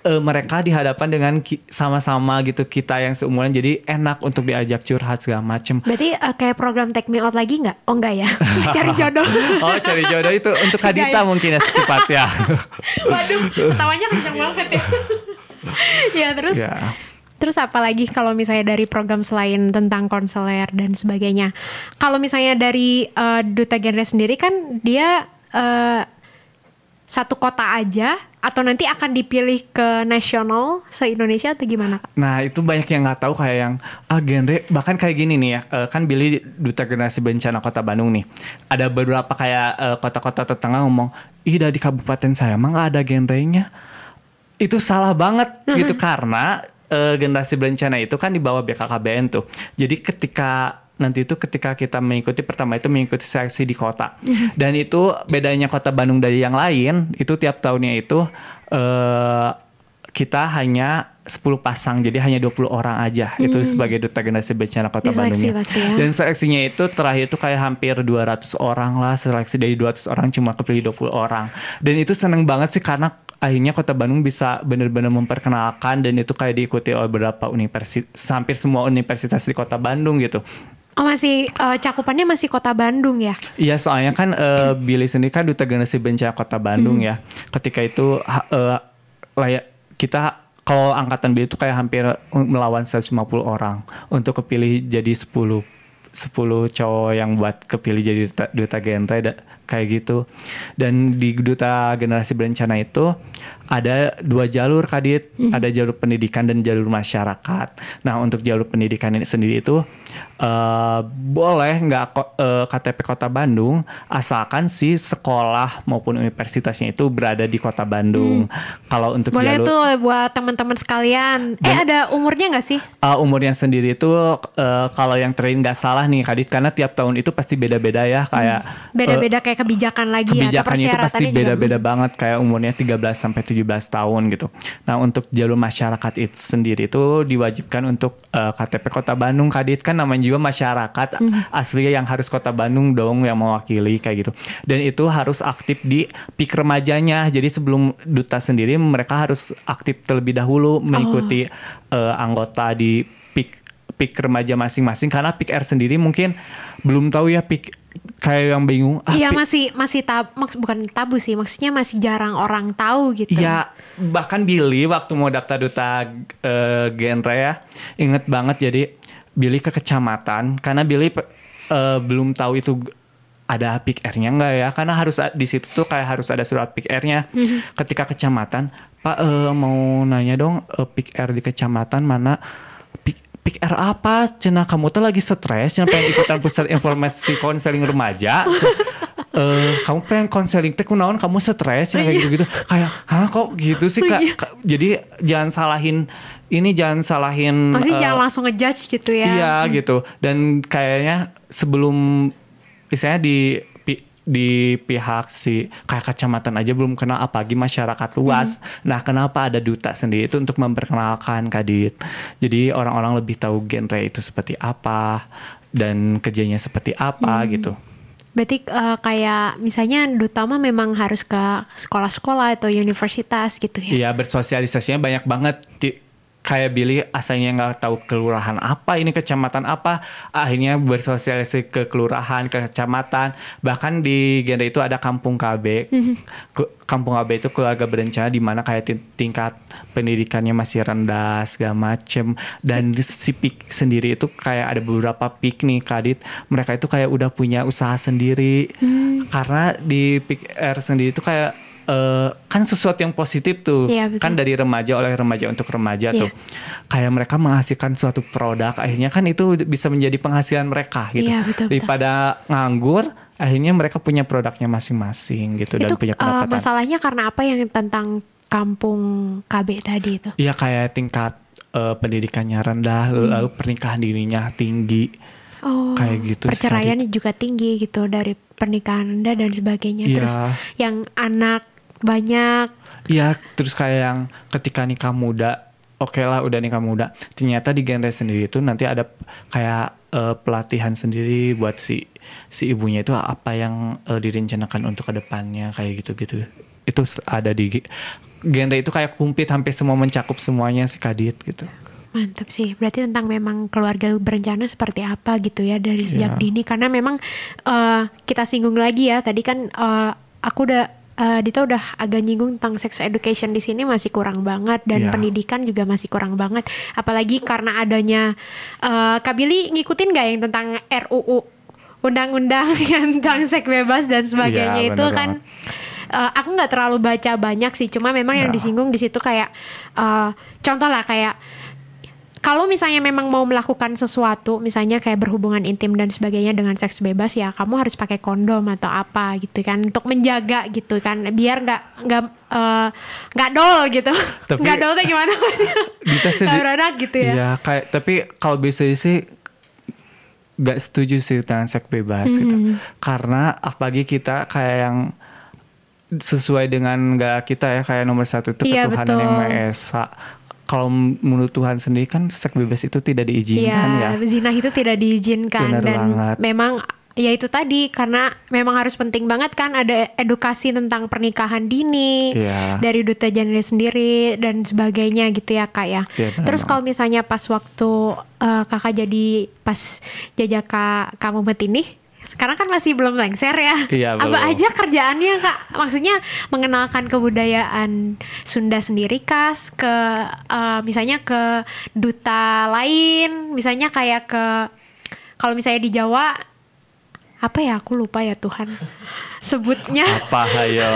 Eh, mereka dihadapan dengan ki- sama-sama gitu kita yang seumuran jadi enak untuk diajak curhat segala macem Berarti eh, kayak program Take Me Out lagi nggak? Oh nggak ya? [laughs] Cari jodoh. oh cari jodoh itu untuk Kadita ya? mungkin ya secepatnya [laughs] Waduh, ketawanya kencang banget ya. [laughs] ya terus ya Terus apa lagi kalau misalnya dari program selain tentang konselor dan sebagainya? Kalau misalnya dari eh, duta genre sendiri kan dia eh, satu kota aja atau nanti akan dipilih ke nasional se Indonesia atau gimana kak? Nah itu banyak yang nggak tahu kayak yang ah genre bahkan kayak gini nih ya eh, kan Billy duta generasi bencana kota Bandung nih. Ada beberapa kayak eh, kota-kota tetangga ngomong ih dari kabupaten saya emang nggak ada genrenya. Itu salah banget gitu [laughs] karena eh, generasi berencana itu kan di bawah BKKBN tuh. Jadi ketika nanti itu ketika kita mengikuti pertama itu mengikuti seleksi di kota. Dan itu bedanya kota Bandung dari yang lain itu tiap tahunnya itu eh kita hanya 10 pasang jadi hanya 20 orang aja. Itu sebagai duta generasi bencana kota pasti ya. dan seleksinya itu terakhir itu kayak hampir 200 orang lah seleksi dari 200 orang cuma kepilih 20 orang. Dan itu seneng banget sih karena akhirnya kota Bandung bisa benar-benar memperkenalkan dan itu kayak diikuti oleh beberapa universitas hampir semua universitas di kota Bandung gitu Oh masih eh, cakupannya masih kota Bandung ya? Iya soalnya kan eh, Billy sendiri kan duta generasi bencana kota Bandung ya. Ketika itu eh, layak kita kalau angkatan Billy itu kayak hampir melawan 150 orang untuk kepilih jadi 10 10 cowok yang buat kepilih jadi duta, duta genre kayak gitu. Dan di duta generasi berencana itu ada dua jalur kadit, ada jalur pendidikan dan jalur masyarakat. Nah untuk jalur pendidikan ini sendiri itu eh, boleh nggak ko- eh, KTP Kota Bandung asalkan si sekolah maupun universitasnya itu berada di Kota Bandung. Kalau untuk Boleh jalur tuh buat teman-teman sekalian. Eh ada umurnya nggak sih? Uh, umurnya sendiri itu uh, kalau yang train nggak salah nih Kadit karena tiap tahun itu pasti beda-beda ya kayak uh, Beda-beda kayak kebijakan lagi ya. atau kebijakannya itu pasti juga. beda-beda banget kayak umurnya 13 sampai 17 tahun gitu. Nah, untuk jalur masyarakat itu sendiri itu diwajibkan untuk uh, KTP Kota Bandung Kadit kan namanya juga masyarakat Hmm. asli yang harus Kota Bandung dong yang mewakili kayak gitu. Dan itu harus aktif di PIK remajanya. Jadi sebelum duta sendiri mereka harus aktif terlebih dahulu mengikuti Oh. uh, anggota di PIK PIK remaja masing-masing karena PIK R sendiri mungkin belum tahu ya PIK kayak yang bingung ah, Iya masih masih tab maks bukan tabu sih maksudnya masih jarang orang tahu gitu. Iya, bahkan Billy waktu mau daftar duta eh, genre ya, inget banget jadi Billy ke kecamatan karena Billy eh, belum tahu itu ada PIK R-nya enggak ya karena harus di situ tuh kayak harus ada surat PIK R-nya. Ketika kecamatan, Pak eh, mau nanya dong eh, PIK R di kecamatan mana PIK, PIK R apa? Cina kamu tuh lagi stres, cina pengen ikutan pusat informasi konseling remaja. eh kamu pengen konseling teh kunaon kamu stres ya kayak gitu gitu kayak hah kok gitu sih kak Kak, jadi jangan salahin ini jangan salahin Maksudnya eh, jangan langsung ngejudge gitu ya. iya gitu dan kayaknya sebelum misalnya di di pihak si kayak kecamatan aja belum kenal apalagi masyarakat luas. Nah, kenapa ada duta sendiri itu untuk memperkenalkan Kadit. Jadi orang-orang lebih tahu genre itu seperti apa dan kerjanya seperti apa gitu. Berarti eh, kayak misalnya duta mah memang harus ke sekolah-sekolah atau universitas gitu ya. Iya bersosialisasinya banyak banget. Kayak Billy asalnya nggak tahu kelurahan apa ini kecamatan apa akhirnya bersosialisasi ke kelurahan ke kecamatan. Bahkan di genre itu ada kampung KB Ke- kampung KB itu keluarga berencana di mana kayak ti- tingkat pendidikannya masih rendah segala macem. Dan di si PIK sendiri itu kayak ada beberapa PIK nih kadit mereka itu kayak udah punya usaha sendiri. Karena di PIK R sendiri itu kayak eh, kan sesuatu yang positif tuh betul. kan dari remaja oleh remaja untuk remaja Iya. tuh kayak mereka menghasilkan suatu produk akhirnya kan itu bisa menjadi penghasilan mereka gitu Iya, betul, betul. daripada nganggur akhirnya mereka punya produknya masing-masing gitu dan itu punya eh, pendapatan masalahnya karena apa yang tentang kampung KB tadi itu? iya kayak tingkat eh, pendidikannya rendah lalu pernikahan dininya tinggi Hmm. Oh, kayak gitu perceraiannya juga tinggi gitu dari pernikahan anda dan sebagainya. Iya. Terus yang anak banyak, Iya, terus kayak yang ketika nikah muda, oke lah udah nikah muda. Ternyata di genre sendiri itu nanti ada kayak eh, pelatihan sendiri buat si si ibunya itu apa yang eh, direncanakan untuk ke depannya kayak gitu-gitu. Itu ada di ge- genre itu kayak kumplit hampir semua mencakup semuanya si Kadit gitu. mantap sih. Berarti tentang memang keluarga berencana seperti apa gitu ya dari sejak Iya. dini. Karena memang eh, kita singgung lagi ya. Tadi kan eh, aku udah eh, Dita udah agak nyinggung tentang sex education di sini masih kurang banget dan Iya. pendidikan juga masih kurang banget. Apalagi karena adanya eh Kak Billy ngikutin gak yang tentang RUU undang-undang [laughs] yang tentang seks bebas dan sebagainya Iya, itu kan eh, aku nggak terlalu baca banyak sih cuma memang yang Ya. disinggung di situ kayak eh, contoh lah kayak kalau misalnya memang mau melakukan sesuatu misalnya kayak berhubungan intim dan sebagainya dengan seks bebas ya kamu harus pakai kondom atau apa gitu kan untuk menjaga gitu kan biar nggak nggak eh, nggak dol gitu [laughs] nggak dol tuh gimana [laughs] Dita Nggak sendiri- beranak gitu ya Iya, kayak tapi kalau bisa sih gak setuju sih dengan seks bebas gitu. Mm-hmm. Karena apalagi kita kayak yang sesuai dengan gak kita ya kayak nomor satu itu Iya, ketuhanan betul. yang Maha Esa. Kalau menurut Tuhan sendiri kan seks bebas itu tidak diizinkan ya. Iya, zina itu tidak diizinkan Benar dan banget. memang ya itu tadi karena memang harus penting banget kan ada edukasi tentang pernikahan dini Iya. dari duta genre sendiri dan sebagainya gitu ya kak ya. Iya, benar Terus kalau misalnya pas waktu eh, kakak jadi pas jajaka kamu ini sekarang kan masih belum lengser ya. Iya, Apa belum. aja kerjaannya kak? Maksudnya mengenalkan kebudayaan Sunda sendiri kas ke eh, misalnya ke duta lain, misalnya kayak ke kalau misalnya di Jawa apa ya aku lupa ya Tuhan [laughs] sebutnya Apa hayo?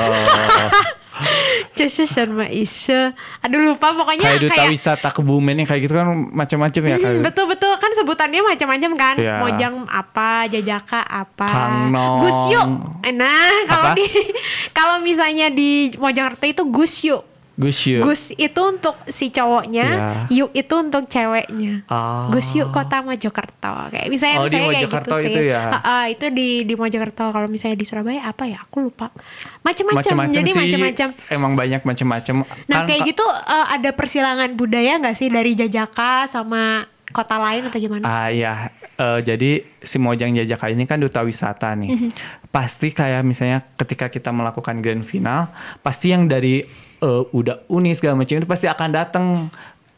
Ceseshan Maisha aduh lupa pokoknya kayak duta kayak wisata Kebumen yang kayak gitu kan macam-macam ya kayak. betul betul. Kan sebutannya macam-macam kan. Iya. mojang apa jajaka apa. Hangnong. gusyu nah kalau di [laughs] kalau misalnya di Mojokerto itu gusyu Gus Yu. gus itu untuk si cowoknya Iya. yuk itu untuk ceweknya Ah. Gusyu kota Mojokerto kayak misalnya Oh, misalnya kayak gitu sih itu ya? Ha-ha, itu di di Mojokerto kalau misalnya di Surabaya apa ya aku lupa macam-macam jadi macam-macam Emang banyak macam-macam. Nah Kan kayak ka- gitu eh, ada persilangan budaya nggak sih dari Jajaka sama kota lain atau gimana? Ah ya, Eh, jadi si Mojang Jajaka ini kan duta wisata nih. Mhm. Pasti kayak misalnya ketika kita melakukan grand final, pasti yang dari eh, udah uni segala macam itu pasti akan datang.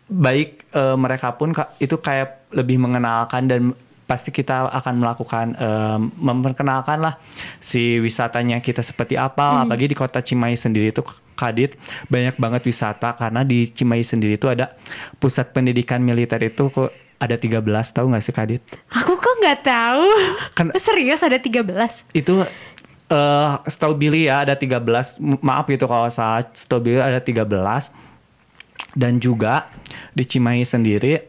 Baik eh, mereka pun itu kayak lebih mengenalkan dan pasti kita akan melakukan eh, memperkenalkan lah si wisatanya kita seperti apa. Apalagi di kota Cimahi sendiri itu Kadit banyak banget wisata karena di Cimahi sendiri itu ada pusat pendidikan militer itu kok ada 13 tahu nggak sih Kadit? Aku kok nggak tahu. Kan- Serius ada 13? Itu eh setahu Billy ya ada 13 M- maaf gitu kalau salah setahu Billy ada 13 dan juga di Cimahi sendiri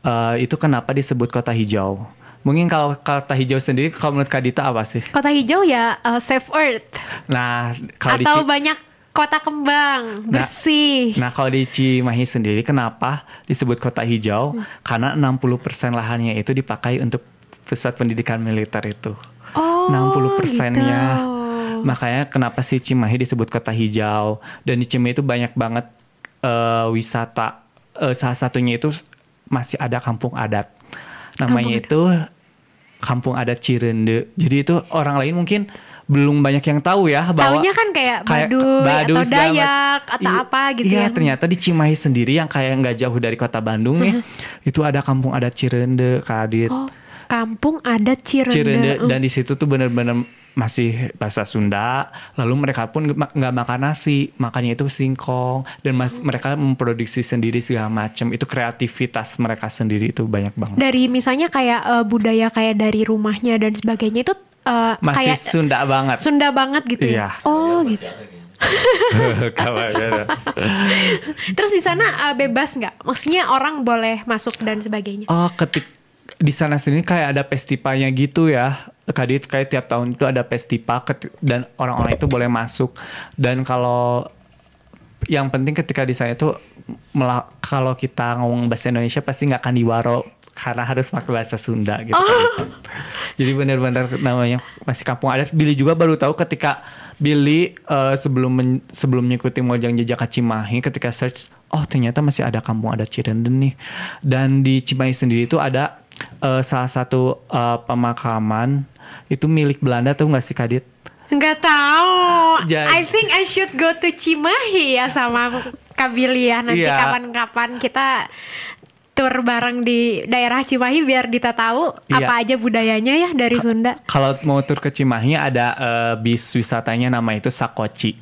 eh, itu kenapa disebut kota hijau mungkin kalau kota hijau sendiri kalau menurut Kadita apa sih Kota hijau ya eh, safe earth nah kalau di atau Ci- banyak kota kembang Nah, bersih. Nah, kalau di Cimahi sendiri kenapa disebut kota hijau? Hmm. Karena 60% lahannya itu dipakai untuk pusat pendidikan militer itu. Oh, 60 persennya. gitu. Makanya kenapa sih Cimahi disebut kota hijau? Dan di Cimahi itu banyak banget eh, wisata. Eh, salah satunya itu masih ada kampung adat. Namanya Kampung itu kampung adat Cirende. Jadi itu orang lain mungkin belum banyak yang tahu ya bahwa Taunya kan kayak kayak Baduy, Baduy atau Dayak atau Iya, apa gitu Iya, ya. ternyata di Cimahi sendiri yang kayak nggak jauh dari kota Bandung nih, itu ada kampung adat Cirende, Kadit. Oh, kampung adat Cirende. Cirende Mm. dan di situ tuh bener-bener masih bahasa Sunda lalu mereka pun nggak makan nasi makannya itu singkong dan mas, mereka memproduksi sendiri segala macam itu kreativitas mereka sendiri itu banyak banget Dari misalnya kayak eh, budaya kayak dari rumahnya dan sebagainya itu eh, masih kayak Sunda banget Sunda banget gitu Iya. ya. Oh, gitu. Kawan- [laughs] Terus di sana eh, bebas nggak? Maksudnya orang boleh masuk dan sebagainya. Oh, ketik di sana sini kayak ada festivalnya gitu ya. Kadit kayak tiap tahun itu ada festival dan orang-orang itu boleh masuk. Dan kalau yang penting ketika di sana itu kalau kita ngomong bahasa Indonesia pasti nggak akan diwaro karena harus pakai bahasa Sunda gitu. kan. Jadi benar-benar namanya masih kampung adat. Billy juga baru tahu ketika Billy eh, sebelum men- sebelum mengikuti Mojang Jejak Cimahi ketika search oh ternyata masih ada kampung adat Cirenden nih. Dan di Cimahi sendiri itu ada eh, salah satu eh, pemakaman itu milik Belanda tuh nggak sih Kadit? Nggak tahu. Jadi- I think I should go to Cimahi ya sama Kabilia nanti Iya. kapan-kapan kita tur bareng di daerah Cimahi biar Dita tahu Iya. apa aja budayanya ya dari Sunda. Kalau mau tur ke Cimahi ada eh, bis wisatanya nama itu Sakoci.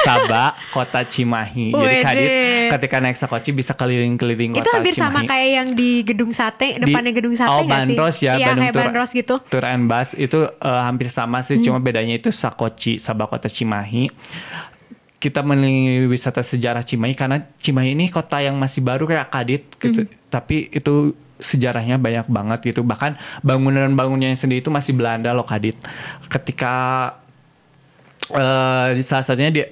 Sabah Kota Cimahi. [laughs] Jadi Wede. Kadit ketika naik Sakoci bisa keliling-keliling Itu kota hampir sama Cimahi. kayak yang di gedung sate, depannya Di- gedung sate oh, sih? Bandros ya, Iya Bandung kayak Tour- Bandros gitu. Tour and Bus itu eh, hampir sama sih, Hmm. cuma bedanya itu Sakoci, Sabah Kota Cimahi. Kita melihat wisata sejarah Cimahi karena Cimahi ini kota yang masih baru kayak Kadit gitu. Hmm. Tapi itu sejarahnya banyak banget gitu. Bahkan bangunan-bangunannya sendiri itu masih Belanda loh Kadit. Ketika eh di salah satunya di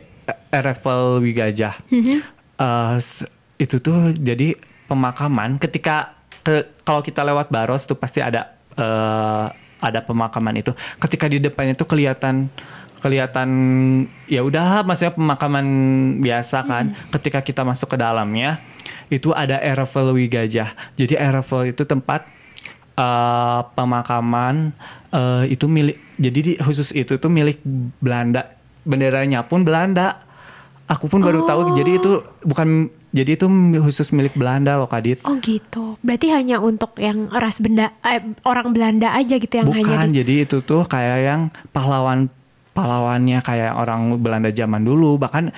Revel Wigajah. Eh, s- itu tuh jadi pemakaman ketika ke, kalau kita lewat Baros tuh pasti ada eh, ada pemakaman itu. Ketika di depannya tuh kelihatan kelihatan ya udah maksudnya pemakaman biasa kan. Ketika kita masuk ke dalamnya itu ada Erevel Wigajah. Jadi Erevel itu tempat eh, pemakaman eh, itu milik jadi di, khusus itu tuh milik Belanda benderanya pun Belanda aku pun baru tahu jadi itu bukan jadi itu khusus milik Belanda loh Kadit Oh gitu. Berarti hanya untuk yang ras benda eh, orang Belanda aja gitu yang hanya bukan di jadi itu tuh kayak yang pahlawan pahlawannya kayak orang Belanda zaman dulu bahkan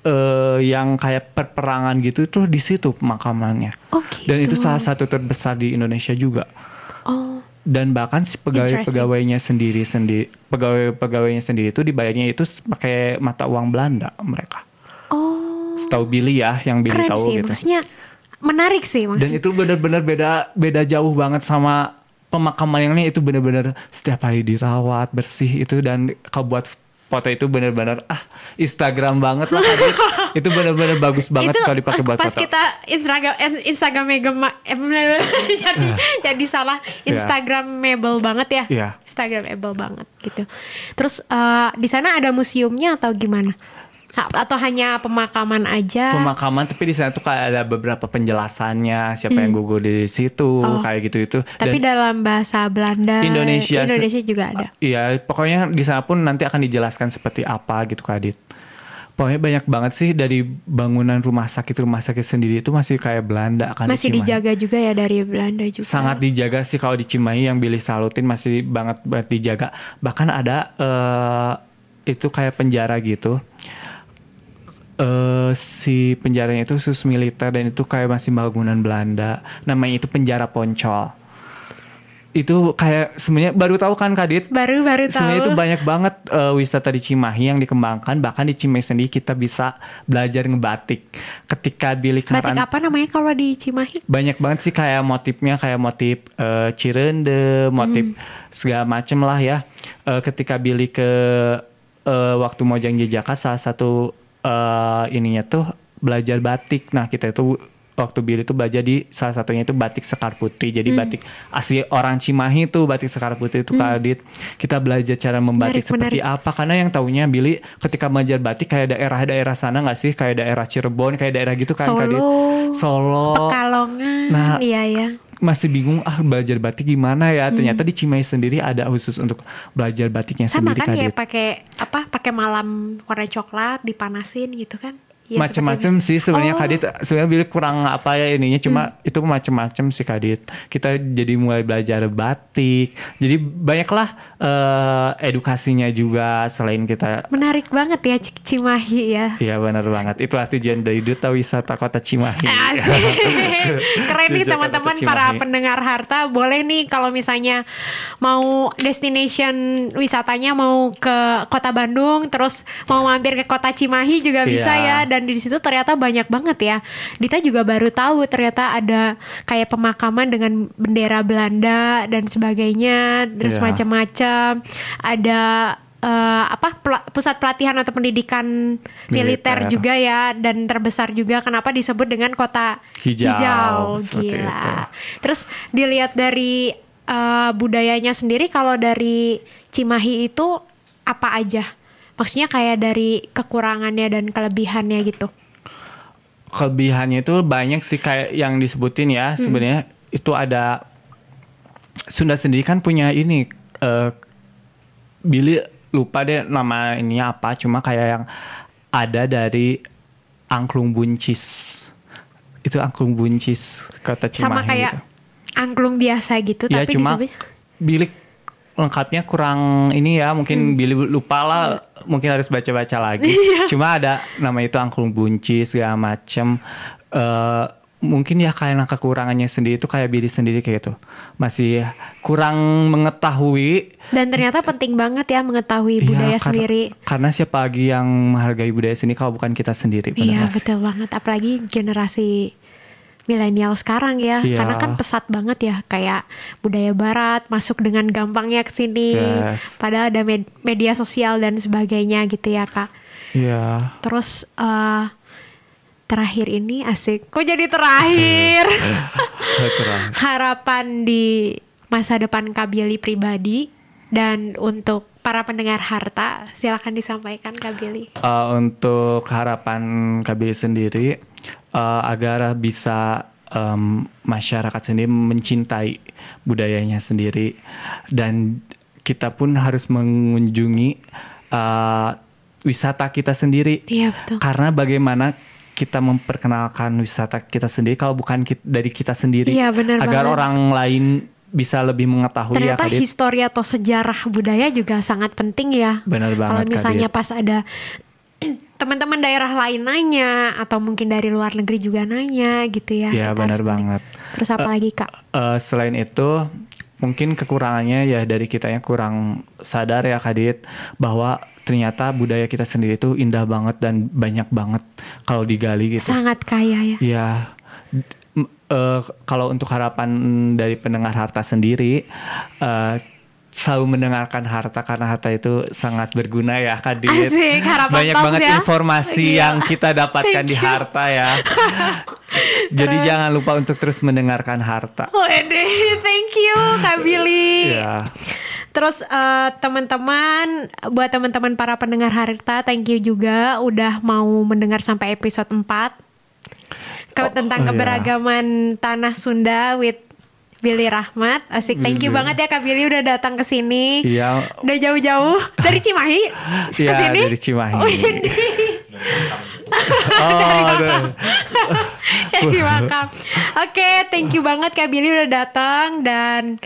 eh, yang kayak perperangan gitu tuh di situ pemakamannya Oh gitu. dan itu salah satu terbesar di Indonesia juga Oh. dan bahkan si pegawai Interesting. pegawainya sendiri sendiri pegawai pegawainya sendiri itu dibayarnya itu pakai mata uang Belanda mereka Oh. setahu Billy ya yang Billy Keren tahu sih. gitu Maksudnya menarik sih dan maksud. itu benar-benar beda beda jauh banget sama pemakaman yang ini itu benar-benar setiap hari dirawat bersih itu dan kalau buat foto itu benar-benar ah Instagram banget lah [laughs] itu benar-benar bagus banget itu kalau dipakai buat pas foto. kita Instagram eh, Instagramnya gema eh, [laughs] jadi jadi salah. Instagramable banget ya. Iya. Instagramable banget gitu. Terus eh, di sana ada museumnya atau gimana atau hanya pemakaman aja pemakaman tapi di sana tuh kayak ada beberapa penjelasannya siapa yang gugur di situ kayak gitu itu Hmm. Oh. tapi dalam bahasa Belanda Indonesia Indonesia juga ada Iya, pokoknya di sana pun nanti akan dijelaskan seperti apa gitu Kak Adit. Pokoknya banyak banget sih dari bangunan rumah sakit rumah sakit sendiri itu masih kayak Belanda kan di masih Cimahi. dijaga juga ya dari Belanda juga Sangat dijaga sih kalau di Cimahi yang Billy salutin masih banget banget dijaga. Bahkan ada eh, itu kayak penjara gitu. Eh si penjaranya itu khusus militer dan itu kayak masih bangunan Belanda. Namanya itu penjara Poncol. Itu kayak sebenarnya baru tahu kan Kadit? baru baru tahu Sebenarnya itu banyak banget eh, wisata di Cimahi yang dikembangkan. Bahkan di Cimahi sendiri kita bisa belajar ngebatik. Ketika Billy batik apa namanya kalau di Cimahi banyak banget sih kayak motifnya kayak motif eh, cirende, motif segala macem lah ya. Eh, ketika Billy ke eh, waktu Mojang Jejaka salah satu eh, ininya tuh belajar batik. Nah kita itu waktu Billy tuh belajar di salah satunya itu batik Sekar Putih. Jadi batik asli orang Cimahi tuh batik Sekar Putih itu Kak Adit. Kita belajar cara membatik Menarik, seperti apa karena yang taunya Billy ketika belajar batik kayak daerah-daerah sana nggak sih kayak daerah Cirebon kayak daerah gitu kan. Solo Solo. Pekalongan Nah, iya ya masih bingung ah belajar batik gimana ya. Ternyata di Cimahi sendiri ada khusus untuk belajar batiknya Sama sendiri kan ya Kadit. pakai apa? Pakai malam warna coklat dipanasin gitu kan? Ya, macem-macem seperti sih sebenarnya Oh. Hmm. Kadit sebenarnya Billy kurang apa ya ininya cuma itu macem-macem sih Kadit kita jadi mulai belajar batik jadi banyaklah eh, edukasinya juga selain kita. Menarik banget ya Cimahi ya. Iya benar banget itulah tujuan dari Duta Wisata Kota Cimahi. Keren nih teman-teman para pendengar harta boleh nih kalau misalnya mau destination wisatanya mau ke kota Bandung terus mau mampir ke kota Cimahi juga bisa Iya. ya dan di situ ternyata banyak banget ya. Dita juga baru tahu ternyata ada kayak pemakaman dengan bendera Belanda dan sebagainya terus Iya. macam-macam ada eh, apa pela- pusat pelatihan atau pendidikan militer, Militer. juga ya dan terbesar juga kenapa disebut dengan kota Hijau, seperti gila itu. terus dilihat dari eh, budayanya sendiri kalau dari Cimahi itu apa aja maksudnya kayak dari kekurangannya dan kelebihannya gitu kelebihannya itu banyak sih kayak yang disebutin ya Hmm. sebenarnya itu ada Sunda sendiri kan punya ini eh Billy lupa deh nama ininya apa cuma kayak yang ada dari angklung buncis itu angklung buncis kota Cimahi sama kayak gitu. angklung biasa gitu ya tapi cuma disebut Billy lengkapnya kurang ini ya Hmm. mungkin Billy lupa lah mungkin harus baca-baca lagi [laughs] Iya. cuma ada nama itu angklung buncis segala macem Eh, mungkin ya karena kekurangannya sendiri itu kayak Billy sendiri kayak gitu. Masih kurang mengetahui. Dan ternyata penting banget ya mengetahui Iya, budaya karena- sendiri. karena siapa lagi yang menghargai budaya sini kalau bukan kita sendiri Iya betul banget. Apalagi generasi milenial sekarang ya. Iya. karena kan pesat banget ya kayak budaya barat masuk dengan gampangnya ke sini Yes. padahal ada med- media sosial dan sebagainya gitu ya kak. Iya. terus eh, terakhir ini asik. Kok jadi terakhir? [laughs] Terang. harapan di masa depan Kak Billy pribadi dan untuk para pendengar harta silakan disampaikan Kak Billy. Eh, untuk harapan KB sendiri eh, agar bisa em, masyarakat sendiri mencintai budayanya sendiri. Dan kita pun harus mengunjungi eh, wisata kita sendiri. Iya betul. Karena bagaimana kita memperkenalkan wisata kita sendiri kalau bukan kit- dari kita sendiri Iya, benar agar banget. orang lain bisa lebih mengetahui ya Ternyata Kadit. histori atau sejarah budaya juga sangat penting ya. Benar banget, Kalau misalnya Kadit. pas ada [clears throat] teman-teman daerah lain nanya atau mungkin dari luar negeri juga nanya gitu ya. Iya, Kita benar banget. Terus apa lagi kak? Eh, selain itu mungkin kekurangannya ya dari kitanya kurang sadar ya Kadit bahwa ternyata budaya kita sendiri itu indah banget dan banyak banget kalau digali gitu. Sangat kaya ya. Ya m- eh, kalau untuk harapan dari pendengar harta sendiri eh, selalu mendengarkan harta karena harta itu sangat berguna ya Kadit. Asik, harapan Banyak banget ya. informasi Iya. yang kita dapatkan Thank di you. harta ya. [laughs] Jadi jangan lupa untuk terus mendengarkan harta. Wede, thank you Kak Billy. Ya. Terus eh, teman-teman, buat teman-teman para pendengar Harta, thank you juga udah mau mendengar sampai episode 4 Ke- tentang oh, iya. keberagaman tanah Sunda with Billy Rahmat. Asik, thank you Billy. banget ya Kak Billy udah datang ke sini. Iya. Udah jauh-jauh dari Cimahi ke Iya, sini. dari Cimahi. Oh, aduh. Jadi [laughs] [laughs] makam. Oke, thank you banget Kak Billy udah datang dan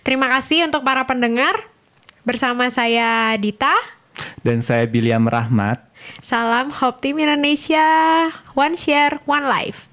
terima kasih untuk para pendengar. Bersama saya Dita. Dan saya Biliam Rahmat. Salam Hope Team Indonesia. One share, one life.